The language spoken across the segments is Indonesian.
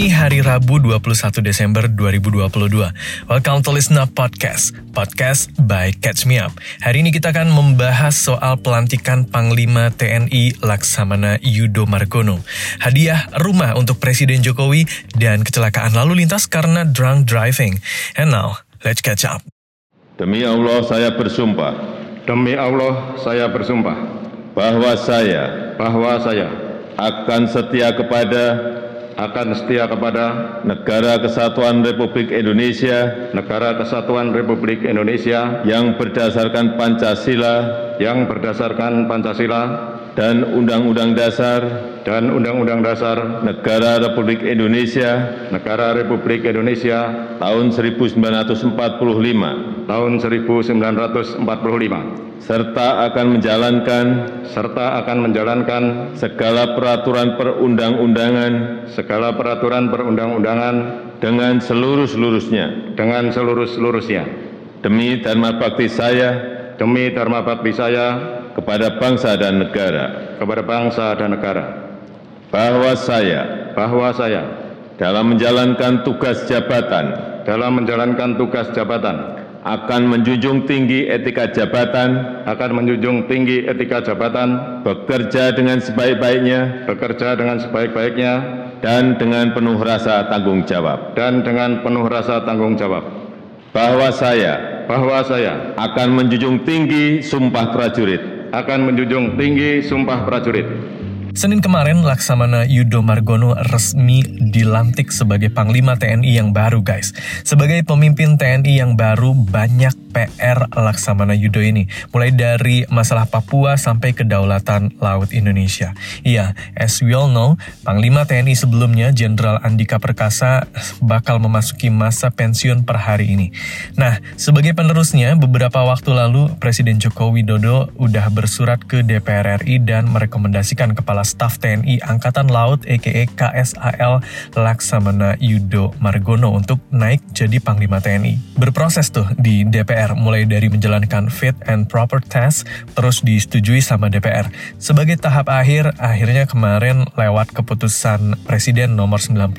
ini hari Rabu 21 Desember 2022. Welcome to Listen Up Podcast, podcast by Catch Me Up. Hari ini kita akan membahas soal pelantikan Panglima TNI Laksamana Yudo Margono, hadiah rumah untuk Presiden Jokowi, dan kecelakaan lalu lintas karena drunk driving. And now, let's catch up. Demi Allah saya bersumpah Demi Allah saya bersumpah bahwa saya bahwa saya akan setia kepada akan setia kepada Negara Kesatuan Republik Indonesia Negara Kesatuan Republik Indonesia yang berdasarkan Pancasila yang berdasarkan Pancasila dan Undang-Undang Dasar dan Undang-Undang Dasar Negara Republik Indonesia Negara Republik Indonesia tahun 1945 tahun 1945 serta akan menjalankan serta akan menjalankan segala peraturan perundang-undangan segala peraturan perundang-undangan dengan seluruh-seluruhnya. dengan seluruh-seluruhnya. Demi dharma bakti saya demi dharma bakti saya kepada bangsa dan negara kepada bangsa dan negara bahwa saya bahwa saya dalam menjalankan tugas jabatan dalam menjalankan tugas jabatan akan menjunjung tinggi etika jabatan, akan menjunjung tinggi etika jabatan, bekerja dengan sebaik-baiknya, bekerja dengan sebaik-baiknya, dan dengan penuh rasa tanggung jawab. dan dengan penuh rasa tanggung jawab. Bahwa saya Bahwa saya akan menjunjung tinggi sumpah prajurit, akan menjunjung tinggi sumpah prajurit. Senin kemarin, Laksamana Yudo Margono resmi dilantik sebagai Panglima TNI yang baru, guys. Sebagai pemimpin TNI yang baru, banyak PR Laksamana Yudo ini. Mulai dari masalah Papua sampai kedaulatan Laut Indonesia. Iya, as we all know, Panglima TNI sebelumnya, Jenderal Andika Perkasa, bakal memasuki masa pensiun per hari ini. Nah, sebagai penerusnya, beberapa waktu lalu, Presiden Joko Widodo udah bersurat ke DPR RI dan merekomendasikan Kepala Staf TNI Angkatan Laut aka KSAL Laksamana Yudo Margono untuk naik jadi Panglima TNI. Berproses tuh di DPR mulai dari menjalankan fit and proper test terus disetujui sama DPR. Sebagai tahap akhir, akhirnya kemarin lewat keputusan Presiden nomor 91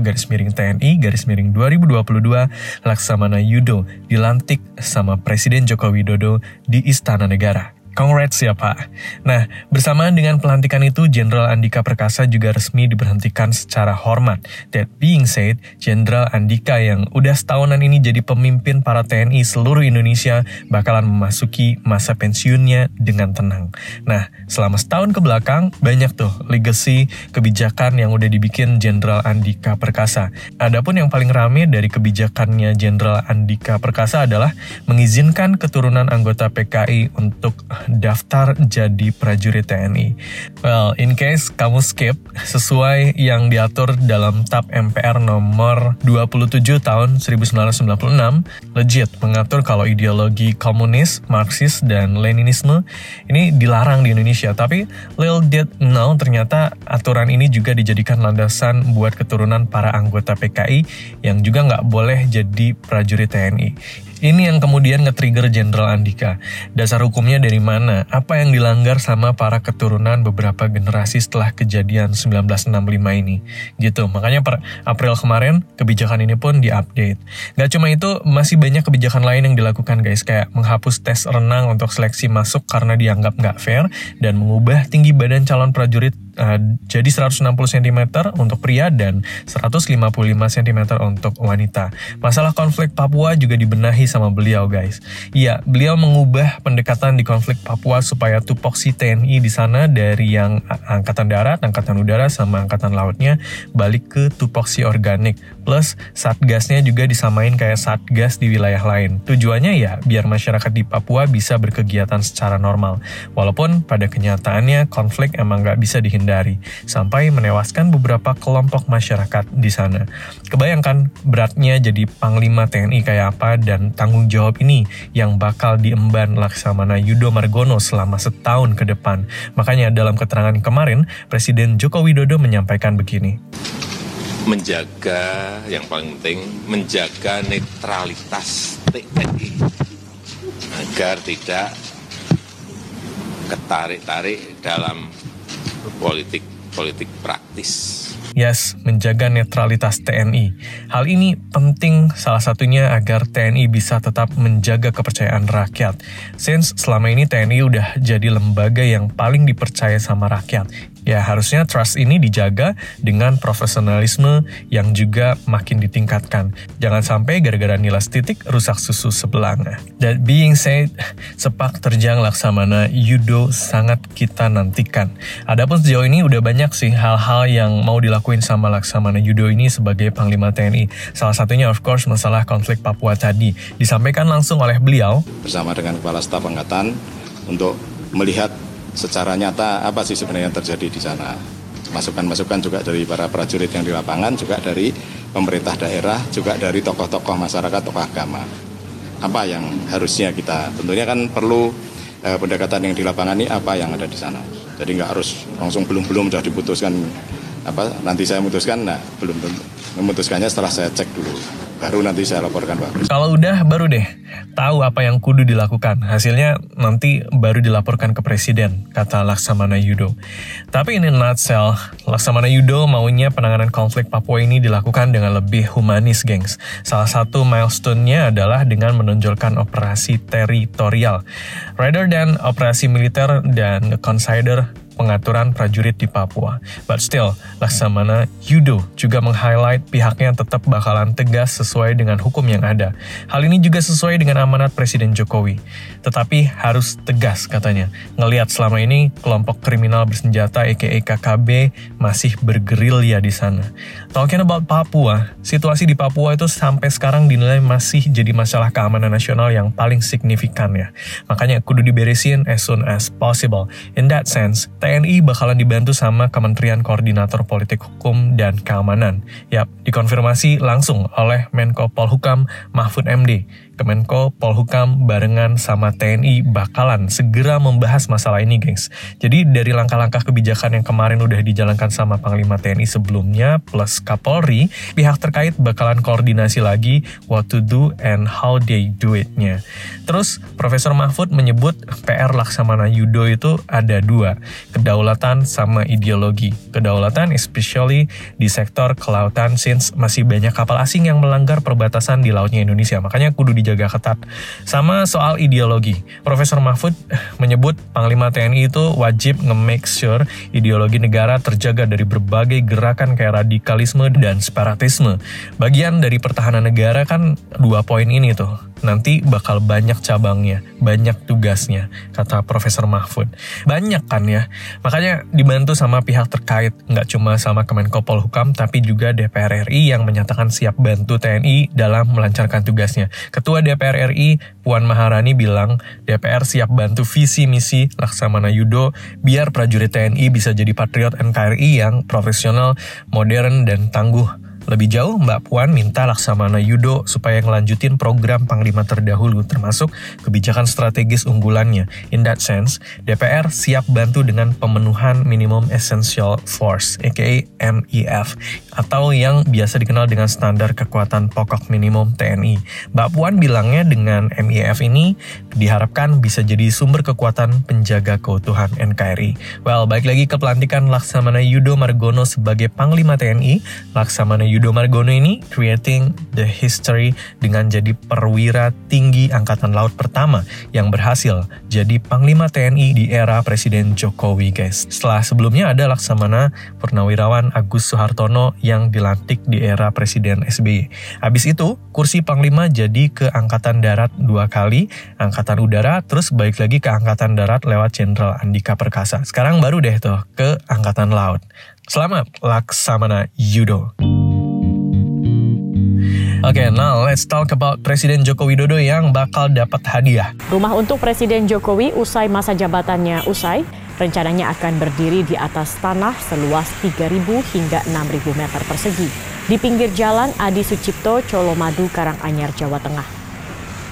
garis miring TNI garis miring 2022 Laksamana Yudo dilantik sama Presiden Joko Widodo di Istana Negara. Congrats ya Pak. Nah, bersamaan dengan pelantikan itu, Jenderal Andika Perkasa juga resmi diberhentikan secara hormat. That being said, Jenderal Andika yang udah setahunan ini jadi pemimpin para TNI seluruh Indonesia bakalan memasuki masa pensiunnya dengan tenang. Nah, selama setahun ke belakang, banyak tuh legacy kebijakan yang udah dibikin Jenderal Andika Perkasa. Adapun yang paling rame dari kebijakannya Jenderal Andika Perkasa adalah mengizinkan keturunan anggota PKI untuk daftar jadi prajurit TNI. Well, in case kamu skip, sesuai yang diatur dalam TAP MPR nomor 27 tahun 1996, legit mengatur kalau ideologi komunis, Marxis, dan Leninisme ini dilarang di Indonesia. Tapi little did know ternyata aturan ini juga dijadikan landasan buat keturunan para anggota PKI yang juga nggak boleh jadi prajurit TNI. Ini yang kemudian nge-trigger Jenderal Andika. Dasar hukumnya dari mana? Apa yang dilanggar sama para keturunan beberapa generasi setelah kejadian 1965 ini? Gitu. Makanya per April kemarin, kebijakan ini pun diupdate. Gak cuma itu, masih banyak kebijakan lain yang dilakukan guys. Kayak menghapus tes renang untuk seleksi masuk karena dianggap nggak fair, dan mengubah tinggi badan calon prajurit uh, jadi 160 cm untuk pria dan 155 cm untuk wanita. Masalah konflik Papua juga dibenahi sama beliau guys. Iya, beliau mengubah pendekatan di konflik Papua supaya tupoksi TNI di sana dari yang angkatan darat, angkatan udara sama angkatan lautnya balik ke tupoksi organik. Plus satgasnya juga disamain kayak satgas di wilayah lain. Tujuannya ya biar masyarakat di Papua bisa berkegiatan secara normal. Walaupun pada kenyataannya konflik emang nggak bisa dihindari sampai menewaskan beberapa kelompok masyarakat di sana. Kebayangkan beratnya jadi panglima TNI kayak apa dan tanggung jawab ini yang bakal diemban Laksamana Yudo Margono selama setahun ke depan. Makanya dalam keterangan kemarin, Presiden Joko Widodo menyampaikan begini. Menjaga yang paling penting menjaga netralitas TNI agar tidak ketarik-tarik dalam politik politik praktis Yes, menjaga netralitas TNI. Hal ini penting salah satunya agar TNI bisa tetap menjaga kepercayaan rakyat. Since selama ini TNI udah jadi lembaga yang paling dipercaya sama rakyat. Ya harusnya trust ini dijaga dengan profesionalisme yang juga makin ditingkatkan. Jangan sampai gara-gara nilas titik rusak susu sebelanga. That being said, sepak terjang Laksamana Yudo sangat kita nantikan. Adapun sejauh ini udah banyak sih hal-hal yang mau dilakuin sama Laksamana Yudo ini sebagai Panglima TNI. Salah satunya of course masalah konflik Papua tadi. Disampaikan langsung oleh beliau. Bersama dengan Kepala Staf Angkatan untuk melihat secara nyata apa sih sebenarnya yang terjadi di sana. Masukan-masukan juga dari para prajurit yang di lapangan, juga dari pemerintah daerah, juga dari tokoh-tokoh masyarakat, tokoh agama. Apa yang harusnya kita, tentunya kan perlu eh, pendekatan yang di lapangan ini apa yang ada di sana. Jadi nggak harus langsung belum-belum sudah diputuskan apa nanti saya memutuskan, nah belum memutuskannya setelah saya cek dulu baru nanti saya laporkan Pak. Kalau udah baru deh tahu apa yang kudu dilakukan. Hasilnya nanti baru dilaporkan ke presiden, kata Laksamana Yudo. Tapi ini nutshell, Laksamana Yudo maunya penanganan konflik Papua ini dilakukan dengan lebih humanis, gengs. Salah satu milestone-nya adalah dengan menonjolkan operasi teritorial. Rather than operasi militer dan consider pengaturan prajurit di Papua. But still, Laksamana Yudo juga meng-highlight pihaknya tetap bakalan tegas sesuai dengan hukum yang ada. Hal ini juga sesuai dengan amanat Presiden Jokowi. Tetapi harus tegas katanya. Ngelihat selama ini kelompok kriminal bersenjata aka KKB masih bergerilya di sana. Talking about Papua, situasi di Papua itu sampai sekarang dinilai masih jadi masalah keamanan nasional yang paling signifikan ya. Makanya kudu diberesin as soon as possible. In that sense, TNI bakalan dibantu sama Kementerian Koordinator Politik Hukum dan Keamanan. Yap, dikonfirmasi langsung oleh Menko Polhukam Mahfud MD. Kemenko Polhukam barengan sama TNI bakalan segera membahas masalah ini, gengs. Jadi dari langkah-langkah kebijakan yang kemarin udah dijalankan sama Panglima TNI sebelumnya plus Kapolri, pihak terkait bakalan koordinasi lagi what to do and how they do it-nya. Terus Profesor Mahfud menyebut PR Laksamana Yudo itu ada dua, kedaulatan sama ideologi. Kedaulatan especially di sektor kelautan since masih banyak kapal asing yang melanggar perbatasan di lautnya Indonesia. Makanya kudu dijaga ketat. Sama soal ideologi, Profesor Mahfud menyebut Panglima TNI itu wajib nge-make sure ideologi negara terjaga dari berbagai gerakan kayak radikalisme dan separatisme. Bagian dari pertahanan negara kan dua poin ini tuh nanti bakal banyak cabangnya, banyak tugasnya, kata Profesor Mahfud. Banyak kan ya, makanya dibantu sama pihak terkait, nggak cuma sama Kemenko Polhukam, tapi juga DPR RI yang menyatakan siap bantu TNI dalam melancarkan tugasnya. Ketua DPR RI, Puan Maharani bilang, DPR siap bantu visi misi Laksamana Yudo biar prajurit TNI bisa jadi patriot NKRI yang profesional, modern, dan tangguh lebih jauh, Mbak Puan minta Laksamana Yudo supaya ngelanjutin program Panglima terdahulu termasuk kebijakan strategis unggulannya. In that sense, DPR siap bantu dengan pemenuhan minimum essential force, aka MEF, atau yang biasa dikenal dengan standar kekuatan pokok minimum TNI. Mbak Puan bilangnya dengan MEF ini diharapkan bisa jadi sumber kekuatan penjaga keutuhan NKRI. Well, baik lagi ke pelantikan Laksamana Yudo Margono sebagai Panglima TNI, Laksamana Yudo Margono ini creating the history dengan jadi perwira tinggi Angkatan Laut pertama yang berhasil jadi Panglima TNI di era Presiden Jokowi guys. Setelah sebelumnya ada Laksamana Purnawirawan Agus Soehartono yang dilantik di era Presiden SBY. Habis itu kursi Panglima jadi ke Angkatan Darat dua kali, Angkatan Udara, terus balik lagi ke Angkatan Darat lewat Jenderal Andika Perkasa. Sekarang baru deh tuh ke Angkatan Laut. Selamat Laksamana Yudo. Oke, okay, now let's talk about Presiden Joko Widodo yang bakal dapat hadiah. Rumah untuk Presiden Jokowi usai masa jabatannya usai, rencananya akan berdiri di atas tanah seluas 3.000 hingga 6.000 meter persegi di pinggir jalan Adi Sucipto, Colomadu, Karanganyar, Jawa Tengah.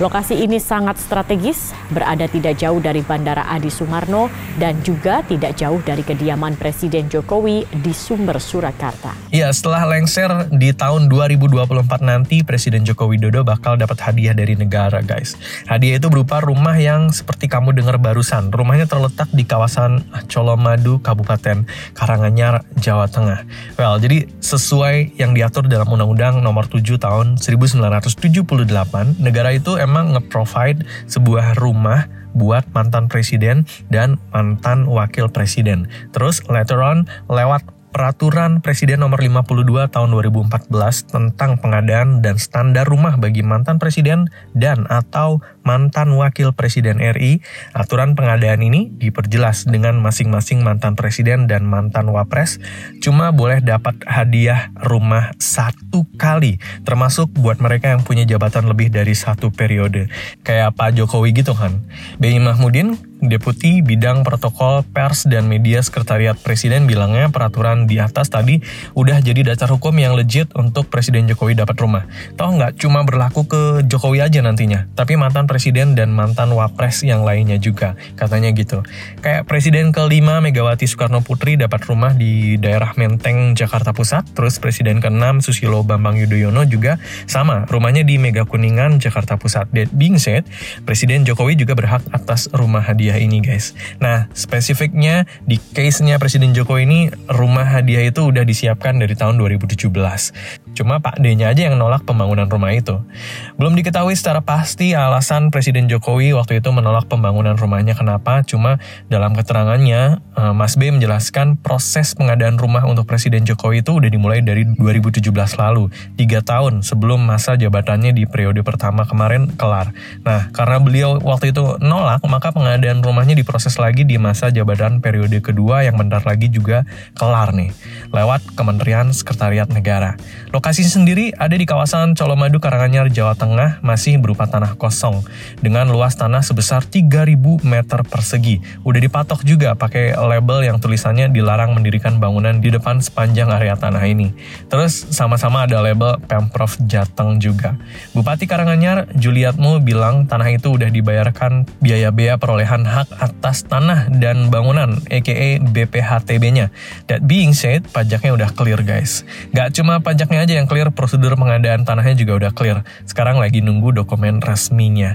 Lokasi ini sangat strategis, berada tidak jauh dari Bandara Adi Sumarno dan juga tidak jauh dari kediaman Presiden Jokowi di Sumber Surakarta. Ya, setelah lengser di tahun 2024 nanti, Presiden Joko Widodo bakal dapat hadiah dari negara, guys. Hadiah itu berupa rumah yang seperti kamu dengar barusan. Rumahnya terletak di kawasan Colomadu, Kabupaten Karanganyar, Jawa Tengah. Well, jadi sesuai yang diatur dalam Undang-Undang Nomor 7 Tahun 1978, negara itu emang nge-provide sebuah rumah buat mantan presiden dan mantan wakil presiden. Terus later on lewat Peraturan Presiden Nomor 52 Tahun 2014 tentang pengadaan dan standar rumah bagi mantan presiden dan atau mantan wakil presiden RI. Aturan pengadaan ini diperjelas dengan masing-masing mantan presiden dan mantan wapres cuma boleh dapat hadiah rumah satu kali, termasuk buat mereka yang punya jabatan lebih dari satu periode. Kayak Pak Jokowi gitu kan. BI Mahmudin Deputi Bidang Protokol Pers dan Media Sekretariat Presiden bilangnya peraturan di atas tadi udah jadi dasar hukum yang legit untuk Presiden Jokowi dapat rumah. Toh nggak cuma berlaku ke Jokowi aja nantinya, tapi mantan Presiden dan mantan Wapres yang lainnya juga, katanya gitu. Kayak Presiden kelima Megawati Soekarno Putri dapat rumah di daerah Menteng, Jakarta Pusat, terus Presiden keenam Susilo Bambang Yudhoyono juga sama, rumahnya di Mega Kuningan, Jakarta Pusat. That being said, Presiden Jokowi juga berhak atas rumah hadiah hadiah ini guys. Nah spesifiknya di case-nya Presiden Jokowi ini rumah hadiah itu udah disiapkan dari tahun 2017. Cuma Pak D-nya aja yang nolak pembangunan rumah itu. Belum diketahui secara pasti alasan Presiden Jokowi waktu itu menolak pembangunan rumahnya kenapa. Cuma dalam keterangannya eh, Mas B menjelaskan proses pengadaan rumah untuk Presiden Jokowi itu udah dimulai dari 2017 lalu. Tiga tahun sebelum masa jabatannya di periode pertama kemarin kelar. Nah karena beliau waktu itu nolak maka pengadaan rumahnya diproses lagi di masa jabatan periode kedua yang bentar lagi juga kelar nih, lewat Kementerian Sekretariat Negara. Lokasi sendiri ada di kawasan Colomadu, Karanganyar, Jawa Tengah, masih berupa tanah kosong, dengan luas tanah sebesar 3000 meter persegi. Udah dipatok juga pakai label yang tulisannya dilarang mendirikan bangunan di depan sepanjang area tanah ini. Terus sama-sama ada label Pemprov Jateng juga. Bupati Karanganyar, Juliatmu bilang tanah itu udah dibayarkan biaya-biaya perolehan hak atas tanah dan bangunan, aka BPHTB-nya. That being said, pajaknya udah clear guys. Gak cuma pajaknya aja yang clear, prosedur pengadaan tanahnya juga udah clear. Sekarang lagi nunggu dokumen resminya.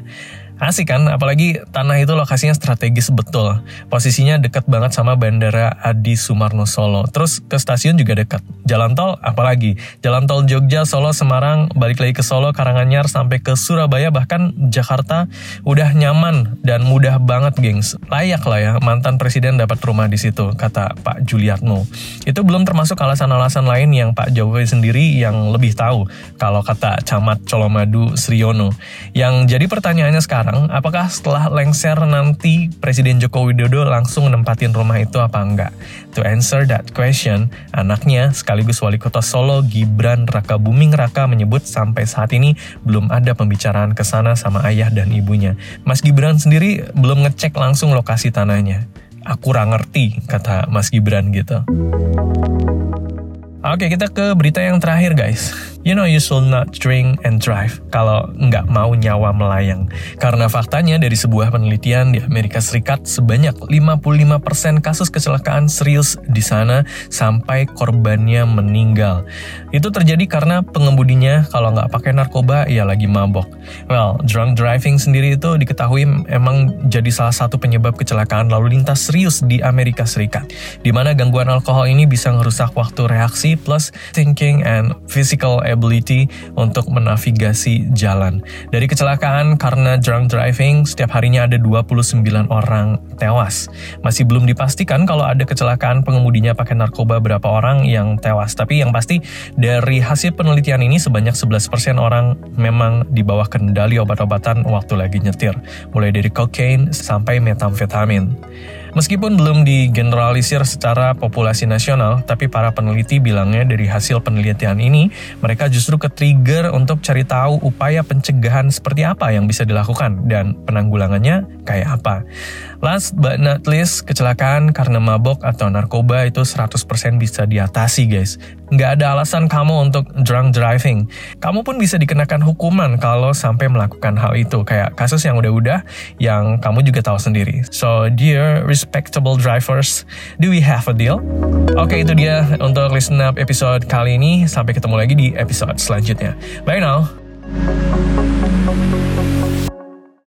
Asik kan, apalagi tanah itu lokasinya strategis betul. Posisinya dekat banget sama Bandara Adi Sumarno Solo. Terus ke stasiun juga dekat. Jalan tol apalagi, jalan tol Jogja, Solo, Semarang, balik lagi ke Solo, Karanganyar, sampai ke Surabaya, bahkan Jakarta udah nyaman dan mudah banget gengs. Layak lah ya mantan presiden dapat rumah di situ, kata Pak Juliatno. Itu belum termasuk alasan-alasan lain yang Pak Jokowi sendiri yang lebih tahu, kalau kata Camat Colomadu Sriono. Yang jadi pertanyaannya sekarang, sekarang, apakah setelah lengser nanti Presiden Joko Widodo langsung nempatin rumah itu apa enggak? To answer that question, anaknya sekaligus wali kota Solo Gibran Raka Buming Raka menyebut sampai saat ini belum ada pembicaraan ke sana sama ayah dan ibunya. Mas Gibran sendiri belum ngecek langsung lokasi tanahnya. Aku kurang ngerti, kata Mas Gibran gitu. Oke, kita ke berita yang terakhir guys. You know you should not drink and drive kalau nggak mau nyawa melayang. Karena faktanya dari sebuah penelitian di Amerika Serikat sebanyak 55% kasus kecelakaan serius di sana sampai korbannya meninggal. Itu terjadi karena pengemudinya kalau nggak pakai narkoba ya lagi mabok. Well, drunk driving sendiri itu diketahui emang jadi salah satu penyebab kecelakaan lalu lintas serius di Amerika Serikat. Di mana gangguan alkohol ini bisa merusak waktu reaksi plus thinking and physical ability untuk menavigasi jalan. Dari kecelakaan karena drunk driving, setiap harinya ada 29 orang tewas. Masih belum dipastikan kalau ada kecelakaan pengemudinya pakai narkoba berapa orang yang tewas. Tapi yang pasti dari hasil penelitian ini sebanyak 11% orang memang di bawah kendali obat-obatan waktu lagi nyetir. Mulai dari cocaine sampai metamfetamin. Meskipun belum digeneralisir secara populasi nasional, tapi para peneliti bilangnya dari hasil penelitian ini, mereka justru ke-trigger untuk cari tahu upaya pencegahan seperti apa yang bisa dilakukan dan penanggulangannya kayak apa. Last but not least, kecelakaan karena mabok atau narkoba itu 100% bisa diatasi guys. Nggak ada alasan kamu untuk drunk driving. Kamu pun bisa dikenakan hukuman kalau sampai melakukan hal itu. Kayak kasus yang udah-udah yang kamu juga tahu sendiri. So, dear respectable drivers, do we have a deal? Oke, itu dia untuk listen up episode kali ini. Sampai ketemu lagi di episode selanjutnya. Bye now.